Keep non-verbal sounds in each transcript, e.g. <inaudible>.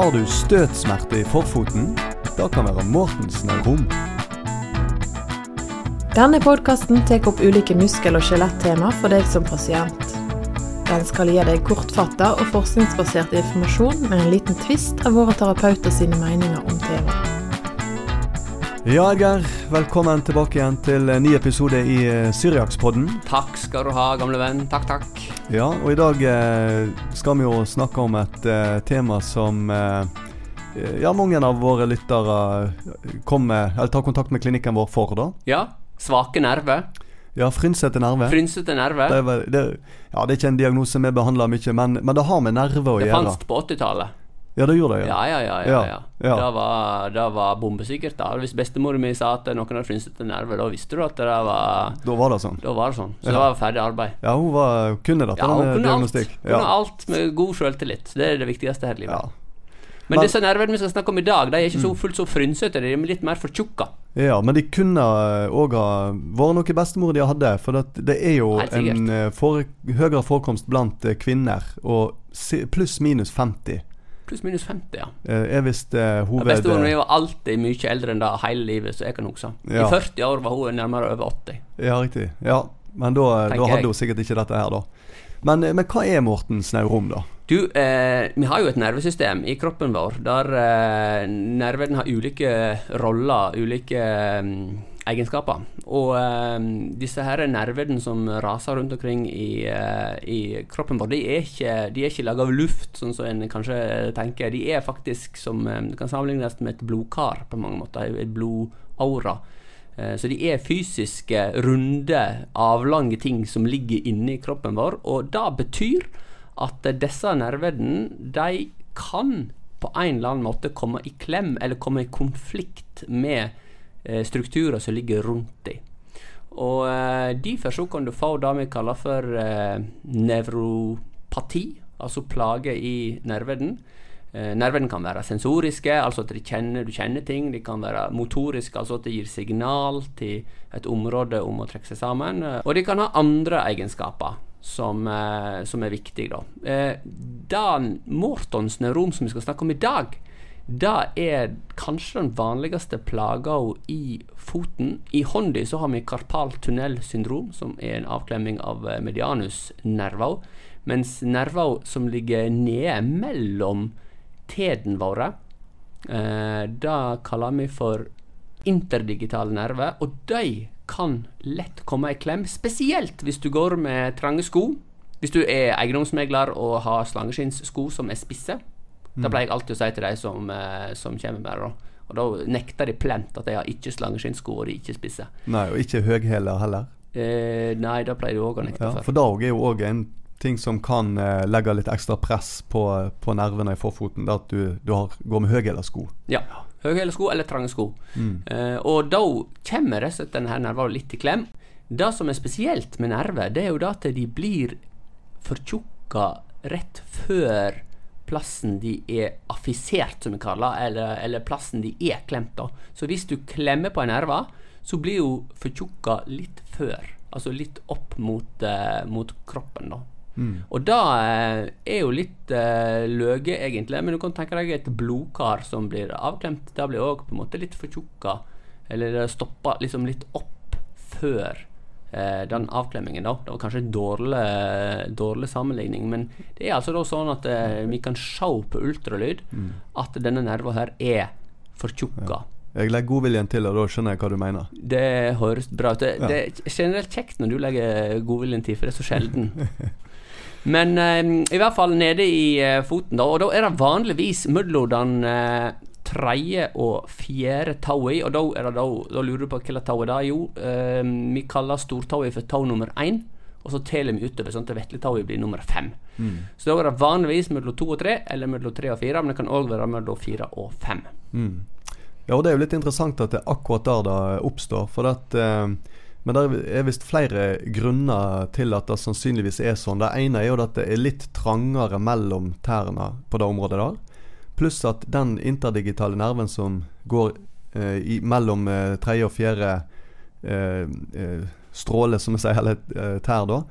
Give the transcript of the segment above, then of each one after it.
Har du støtsmerte i forfoten? Da kan være Mortens Rom. Denne podkasten tar opp ulike muskel- og skjelettema for deg som pasient. Den skal gi deg kortfatta og forskningsbasert informasjon med en liten tvist av våre terapeuter sine meninger om temaet. Ja, Edgar. Velkommen tilbake igjen til en ny episode i uh, Syriakspodden. Takk skal du ha, gamle venn. Takk, takk. Ja, og i dag eh, skal vi jo snakke om et eh, tema som eh, ja, mange av våre lyttere kommer, eller tar kontakt med klinikken vår for. da. Ja. Svake nerver. Ja, frynsete nerve. Frynsete nerve. Det, er vel- det, ja, det er ikke en diagnose vi behandler mye, men, men det har med nerve å gjøre. Det fantes på 80-tallet. Ja, det gjorde det. Ja, ja, ja. ja, Ja, ja. Det var, det var bombesikkert. da Hvis bestemor mi sa at noen hadde frynsete nerver, da visste du at det var Da var det sånn. Da var det sånn. Så Ja. det var ferdig arbeid. Ja, hun var, kunne dette Ja, hun med kunne alt. Kunne alt med god sjøltillit. Det er det viktigste her i livet. Men, Men- disse nervene vi skal snakke om i dag, de er ikke så fullt så frynsete. De er litt mer fortjukka. ja, men de kunne òg ha vært noe bestemor de hadde. For det, det er jo en for, høyere forekomst blant eh, kvinner, og pluss minus 50 Pluss minus 50, ja. Jeg er visst eh, Ja, hoved... Bestemoren min var alltid mye eldre enn det hele livet, så jeg kan huske. Ja. I 40 år var hun nærmere over 80. Ja, riktig. Ja, men da, da hadde jeg. hun sikkert ikke dette her, da. Men, eh, men hva er Mortens neurom, da? Du, eh, vi har jo et nervesystem i kroppen vår der eh, nervene har ulike roller, ulike eh, egenskaper. Og eh, disse her nervene som raser rundt omkring i, eh, i kroppen vår, de er ikke, de ikke laga av luft, sånn som en kanskje tenker. De er faktisk som eh, Det kan sammenlignes med et blodkar på mange måter. Et blodaura. Eh, Så de er fysiske, runde, avlange ting som ligger inni kroppen vår. Og det betyr at disse nervene, de kan på en eller annen måte komme i klem, eller komme i konflikt med strukturer som ligger rundt dem. Og eh, derfor så kan du få det vi kaller for eh, nevropati, altså plager i nervene. Eh, nervene kan være sensoriske, altså at de kjenner, du kjenner ting. De kan være motoriske, altså at det gir signal til et område om å trekke seg sammen. Eh, Og de kan ha andre egenskaper som, eh, som er viktige. Da. Eh, det Mortons neurom som vi skal snakke om i dag, det er kanskje den vanligste plaga i foten. I hånda så har vi karpal tunnelsyndrom, som er en avklemming av eh, medianusnerver. Mens nerver som ligger nede mellom teden våre, eh, det kaller vi for interdigitale nerver. Og de kan lett komme i klem, spesielt hvis du går med trange sko. Hvis du er eiendomsmegler og har slangeskinnssko som er spisse. Da pleier jeg alltid å si til de som, eh, som kommer med det. Og da nekter de plent at de har ikke slangeskinnsko og de ikke spisser. Nei, og ikke høghæler heller. Eh, nei, da pleier de òg å nekte Ja, for. for det er jo òg en ting som kan eh, legge litt ekstra press på, på nervene i forfoten. Det at du, du har, går med høghæla sko. Ja. Høyhælte sko eller trange sko. Eh, og da kommer rett og slett denne nerven litt i klem. Det som er spesielt med nerver, det er jo det at de blir fortjukka rett før plassen de er affisert, som vi kaller eller, eller plassen de er klemt. da. Så hvis du klemmer på en nerve, så blir hun fortjukka litt før. Altså litt opp mot, uh, mot kroppen, da. Og det eh, er jo litt uh, løge, egentlig. Men du kan tenke deg et blodkar som blir avklemt. Det blir òg på en måte litt fortjukka, eller det stopper liksom litt opp før den avklemmingen. da. Det var kanskje en dårlig, dårlig sammenligning, men det er altså da sånn at eh, vi kan se på ultralyd at denne nerven her er fortjukka. Jeg legger godviljen til, og da skjønner jeg hva du mener. Det høres bra ut. Det, Ja. det er generelt kjekt når du legger godviljen til, for det er så sjelden. <laughs> Men eh, i hvert fall nede i eh, foten, da. Og da er det vanligvis mellom den eh, tredje og fjerde tauet i. Og da, er det da, da lurer du på hvilket tau er det Jo, eh, vi kaller stortauet for tau nummer én. Og så teller vi utover, sånn at vesletauet blir nummer fem. Så da er det vanligvis mellom to og tre, eller mellom tre og fire. Men det kan òg være mellom fire og fem. Mm. Ja, og det er jo litt interessant at det er akkurat der det oppstår. For at, eh, men det er visst flere grunner til at det sannsynligvis er sånn. Det ene er jo at det er litt trangere mellom tærne på det området der. Pluss at den interdigitale nerven som går eh, i, mellom eh, tredje og fjerde eh, eh, stråle, som vi sier, eller eh, tær, da,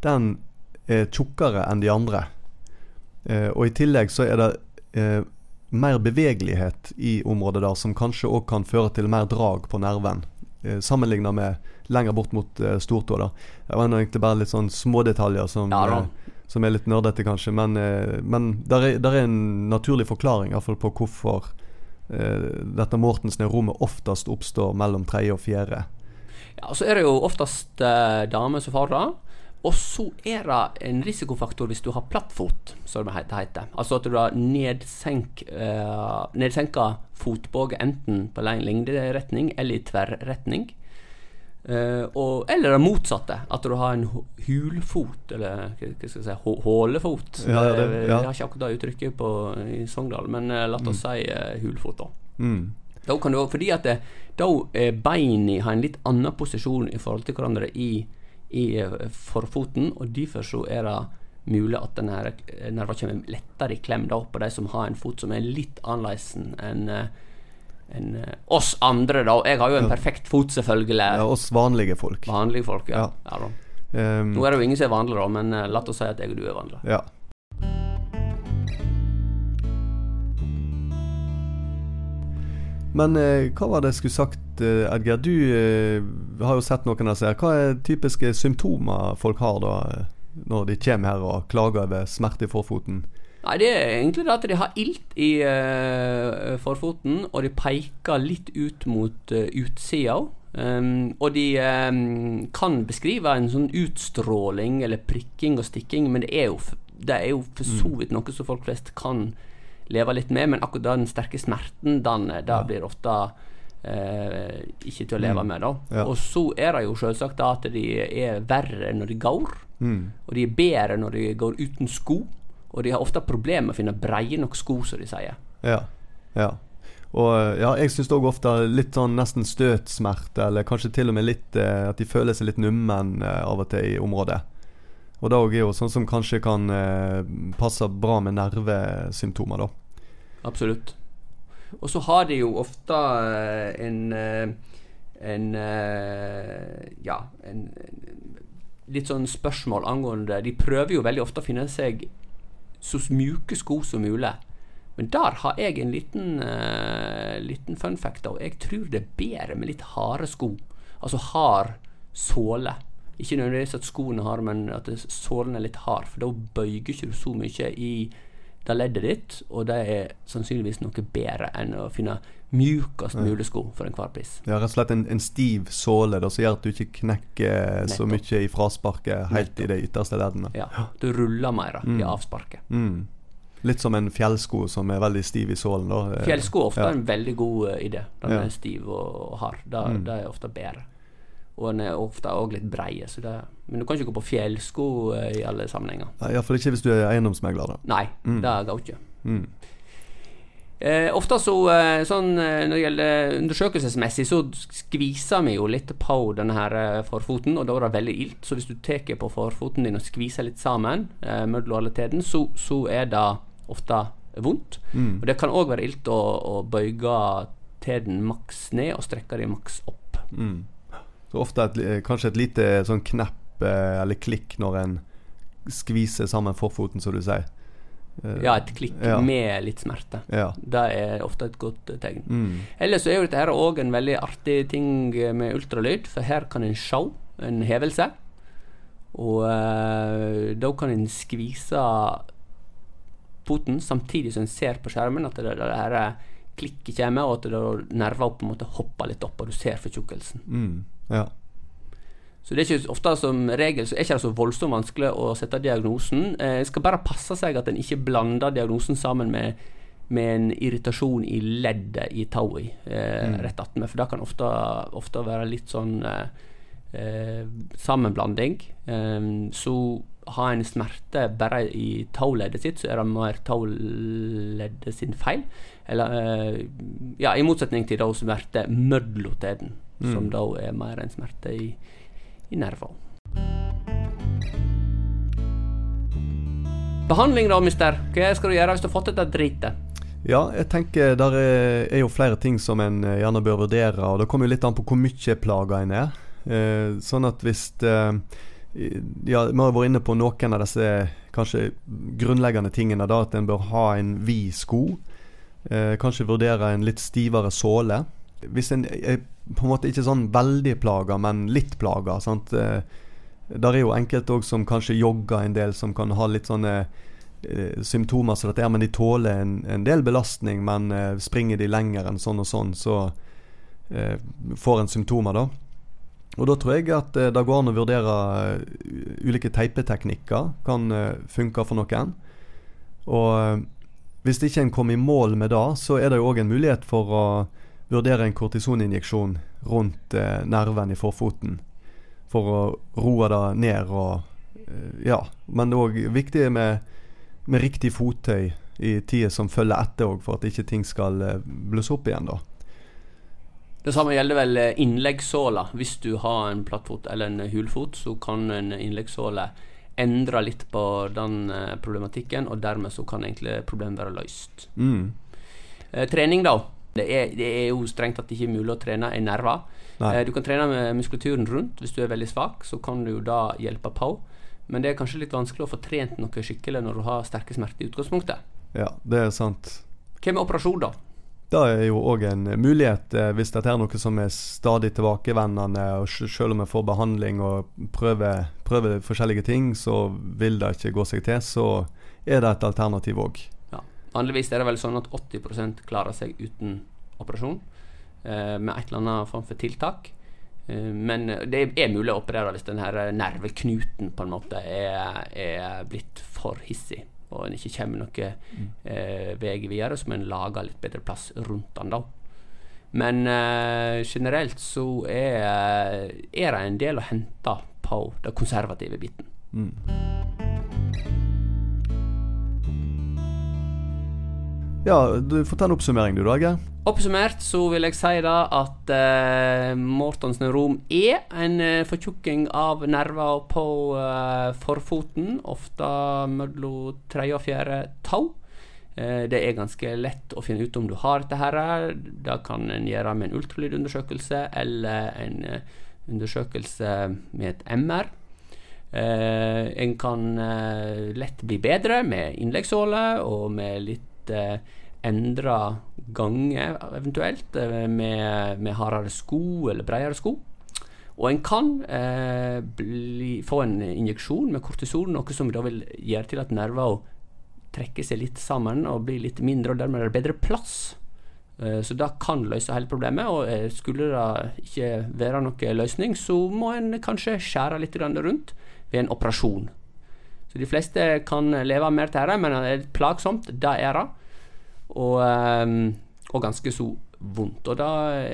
den er tjukkere enn de andre. Eh, og i tillegg så er det eh, mer bevegelighet i området der, som kanskje òg kan føre til mer drag på nerven. Eh, Sammenligna med lenger bort mot eh, stortå. Det var egentlig bare litt sånn smådetaljer som, Ja som er litt nerdete, kanskje. Men, eh, men der er, der er en naturlig forklaring i fall på hvorfor eh, dette Mortensneuromet oftest oppstår mellom tredje og fjerde. Ja, så er det jo oftest eh, damer som farer. Og så er det en risikofaktor hvis du har plattfot, som det heter. Altså at du har nedsenk, eh, nedsenka fotbåge enten på len- lengderetning eller i tverrretning. Eh, og, eller det motsatte, at du har en hulfot, eller hva skal jeg si, hålefot. Ja, det- Eh, ja. Jeg har ikke akkurat det uttrykket på, i Sogndal, men eh, la oss si uh, hulfot, da. Mm. Da kan du, fordi at det, da er beina har en litt annen posisjon i forhold til hverandre i, i forfoten, og derfor så er det mulig at den nerven kommer lettere i klem da på de som har en fot som er litt annerledes enn eh, enn, eh, oss andre, da. Jeg har jo en perfekt fot, selvfølgelig. Ja, oss vanlige folk. Vanlige folk, ja. Ja. ja. Um, Nå er det jo ingen som er vanlig, da, men eh, la oss si at jeg og du er vanlige. ja. Men eh, hva var det jeg skulle sagt, eh, Edgar? Du eh, har jo sett noen av disse. her. Hva er typiske symptomer folk har da, når de kommer her og klager over smerte i forfoten? Nei, det er egentlig det at de har ilt i uh, forfoten, og de peker litt ut mot uh, utsida. Um, og de um, kan beskrive en sånn utstråling eller prikking og stikking, men det er jo, det er jo for så vidt noe som folk flest kan leve litt med. Men akkurat den sterke smerten, den, eh, det blir ofte uh, ikke til å leve med. da. Ja. Og så er det jo selvsagt da at de er verre når de går. Mm. Og de er bedre når de går uten sko. Og de har ofte problemer med å finne breie nok sko, som de sier. Ja. ja. Og ja, jeg syns òg ofte litt sånn nesten støtsmerte, eller kanskje til og med litt eh, at de føler seg litt nummen eh, av og til i området. Og det òg er jo sånn som kanskje kan eh, passe bra med nervesymptomer, da. Absolutt. Og så har de jo ofte eh, en eh, en eh, ja, en, en litt sånn spørsmål angående De prøver jo veldig ofte å finne seg så mjuke sko som mulig. Men der har jeg en liten, uh, liten fun fact. da. Jeg tror det er bedre med litt harde sko. Altså hard såle. Ikke nødvendigvis at skoene har, men at sålen er litt hard. For da bøyger ikke du så mye i det leddet ditt, og det er sannsynligvis noe bedre enn å finne mjukest mulig sko for enhver pris. Ja, rett og slett en, en stiv såle da, som gjør at du ikke knekker så mye i frasparket helt i de ytterste leddene. Ja, Du ruller mer i avsparket. Mm. Litt som en fjellsko som er veldig stiv i sålen. da. Eh, Fjellsko er ofte ja. en veldig god eh, idé. Den Ja. er stiv og, hard. Det, Mm. det er ofte bedre. Og den er ofte òg litt breie. Så det, men du kan ikke gå på fjellsko eh, i alle sammenhenger. Iallfall ikke hvis du er eiendomsmegler, da. Nei, det går ikke. Mm. Eh, ofte så, eh, sånn, eh, når det gjelder undersøkelsesmessig, så skviser vi jo litt på denne her forfoten, og da er det veldig ilt. Så hvis du tar på forfoten din og skviser litt sammen, eh, mellom alle tærne, så, så er det ofte vondt. Og det kan òg være ilt å, å bøye tærne maks ned og strekke dem maks opp. Mm. Så ofte et, kanskje et lite sånn knepp eh, eller klikk når en skviser sammen forfoten, som du sier. Eh, Ja, et klikk Ja. med litt smerte. ja. Det er ofte et godt eh, tegn. Mm. Ellers så er jo dette her òg en veldig artig ting med ultralyd, for her kan en se en hevelse. Og uh, da kan en skvise foten samtidig som en ser på skjermen at det, det her klikket kommer, og at det nerver på en måte hopper litt opp, og du ser fortjukkelsen. Mm. ja. Så det er ikke ofte som regel så er ikke det så voldsomt vanskelig å sette diagnosen. Det skal bare passe seg at en ikke blander diagnosen sammen med, med en irritasjon i leddet i tauet eh, rett attmed. For det kan ofte, ofte være litt sånn eh, eh, sammenblanding. Eh, så har en smerte bare i tauleddet sitt, så er det mer tauleddet sin feil. Eller eh, ja, i motsetning til da smerte mødloteden, som da er mer en smerte i i nerver. Behandling da, mister. Hva skal du gjøre hvis du har fått dette dritet? Ja, jeg tenker der er, jo flere ting som en eh, gjerne bør vurdere, og det kommer jo litt an på hvor mye plaga en er. Eh, sånn at hvis eh, Ja, vi har vært inne på noen av disse kanskje grunnleggende tingene, da at en bør ha en vid sko. Kanskje vurdere en litt stivere såle. Hvis en er på en måte ikke sånn veldig plaga, men litt plaga. sant? Eh, der er jo enkelte òg som kanskje jogger en del, som kan ha litt sånne eh, symptomer som dette, men de tåler en, en del belastning. Men eh, springer de lenger enn sånn og sånn, så eh, får en symptomer, da. Og da tror jeg at eh, det går an å vurdere ulike teipeteknikker. Kan funke for noen. Og hvis ikke en kommer i mål med det, så er det jo òg en mulighet for å vurdere en kortisoninjeksjon rundt nerven i forfoten for å roe det ned. og eh, ja, Men det er òg viktig med, med, riktig fottøy i tida som følger etter for at ikke ting skal eh, blusse opp igjen. da. Det samme gjelder vel eh, innleggssåla. Hvis du har en plattfot eller en hulfot, så kan en innleggssåle endre litt på den problematikken, og dermed så kan egentlig problemet være løst. Mm. Eh, trening, da. Det er, det er, jo strengt tatt ikke mulig å trene i nerver. Eh, du kan trene med muskulaturen rundt. Hvis du er veldig svak, så kan du jo da hjelpe på. Men det er kanskje litt vanskelig å få trent noe skikkelig når du har sterke smerter i utgangspunktet. Ja, det er sant. Hva med operasjon, da? Det er jo òg en mulighet eh, hvis dette er noe som er stadig tilbakevendende. og Selv om jeg får behandling og prøver, prøver, forskjellige ting, så vil det ikke gå seg til. Så er det et alternativ òg. Ja. Vanligvis er det vel sånn at 80% klarer seg uten operasjon. Eh, med et eller annet form for tiltak. Eh, men det er mulig å operere hvis denne nerveknuten på en måte er, er blitt for hissig og en ikke kommer noen mm. eh, vei videre, så må en lage litt bedre plass rundt den da. Men eh, generelt så er, er, det en del å hente på den konservative biten. Mm. Ja, du Fortell oppsummering du, da, Geir. Oppsummert så vil jeg si da at uh, Mortons neurom er en uh, fortjukking av nerver på uh, forfoten, ofte mellom tredje og fjerde tå. Uh, det er ganske lett å finne ut om du har dette. her. Det kan en gjøre med en ultralydundersøkelse eller en undersøkelse med et MR. en kan lett bli bedre med innleggssåle og med litt litt eh, endra ganger, eventuelt, eh, med, med, hardere sko eller bredere sko. Og en kan eh, bli, få en injeksjon med kortison, noe som da vil gjøre til at nerver trekker seg litt sammen og blir litt mindre, og dermed er det bedre plass. Eh, så det kan løse hele problemet. Og skulle det ikke være noen løsning, så må en kanskje skjære litt rundt ved en operasjon. Så de fleste kan leve mer til dette, men det er plagsomt. Det er det og, ehm, og ganske så vondt. Og da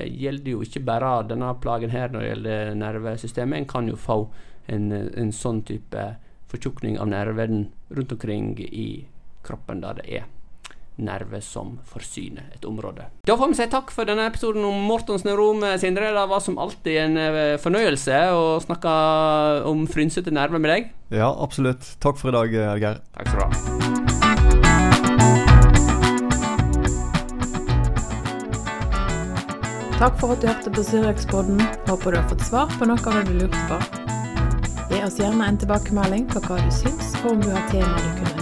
gjelder jo ikke bare denne plagen her når det gjelder nervesystemet. En kan jo få en, en sånn type fortjukning av nerven rundt omkring i kroppen der det er nerver som forsyner et område. Da får vi si takk for denne episoden om Mortons neurom, Sindre. Det var som alltid en eh, fornøyelse å snakke om frynsete nerver med deg. Ja, absolutt. Takk for i dag, Geir. Takk skal du ha. Takk for at du hørte på Syriakspodden. Håper du har fått svar på noe av det du lurte på. Gi oss gjerne en tilbakemelding på hva du syns, og om du har temaer du kunne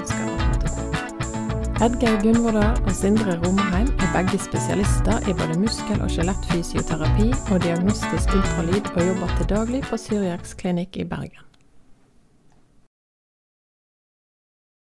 Edgeir Gunvordal og Sindre Romerheim er begge spesialister i både muskel- og skjelettfysioterapi og diagnostisk ultralyd, og jobber til daglig på Syriaks klinikk i Bergen.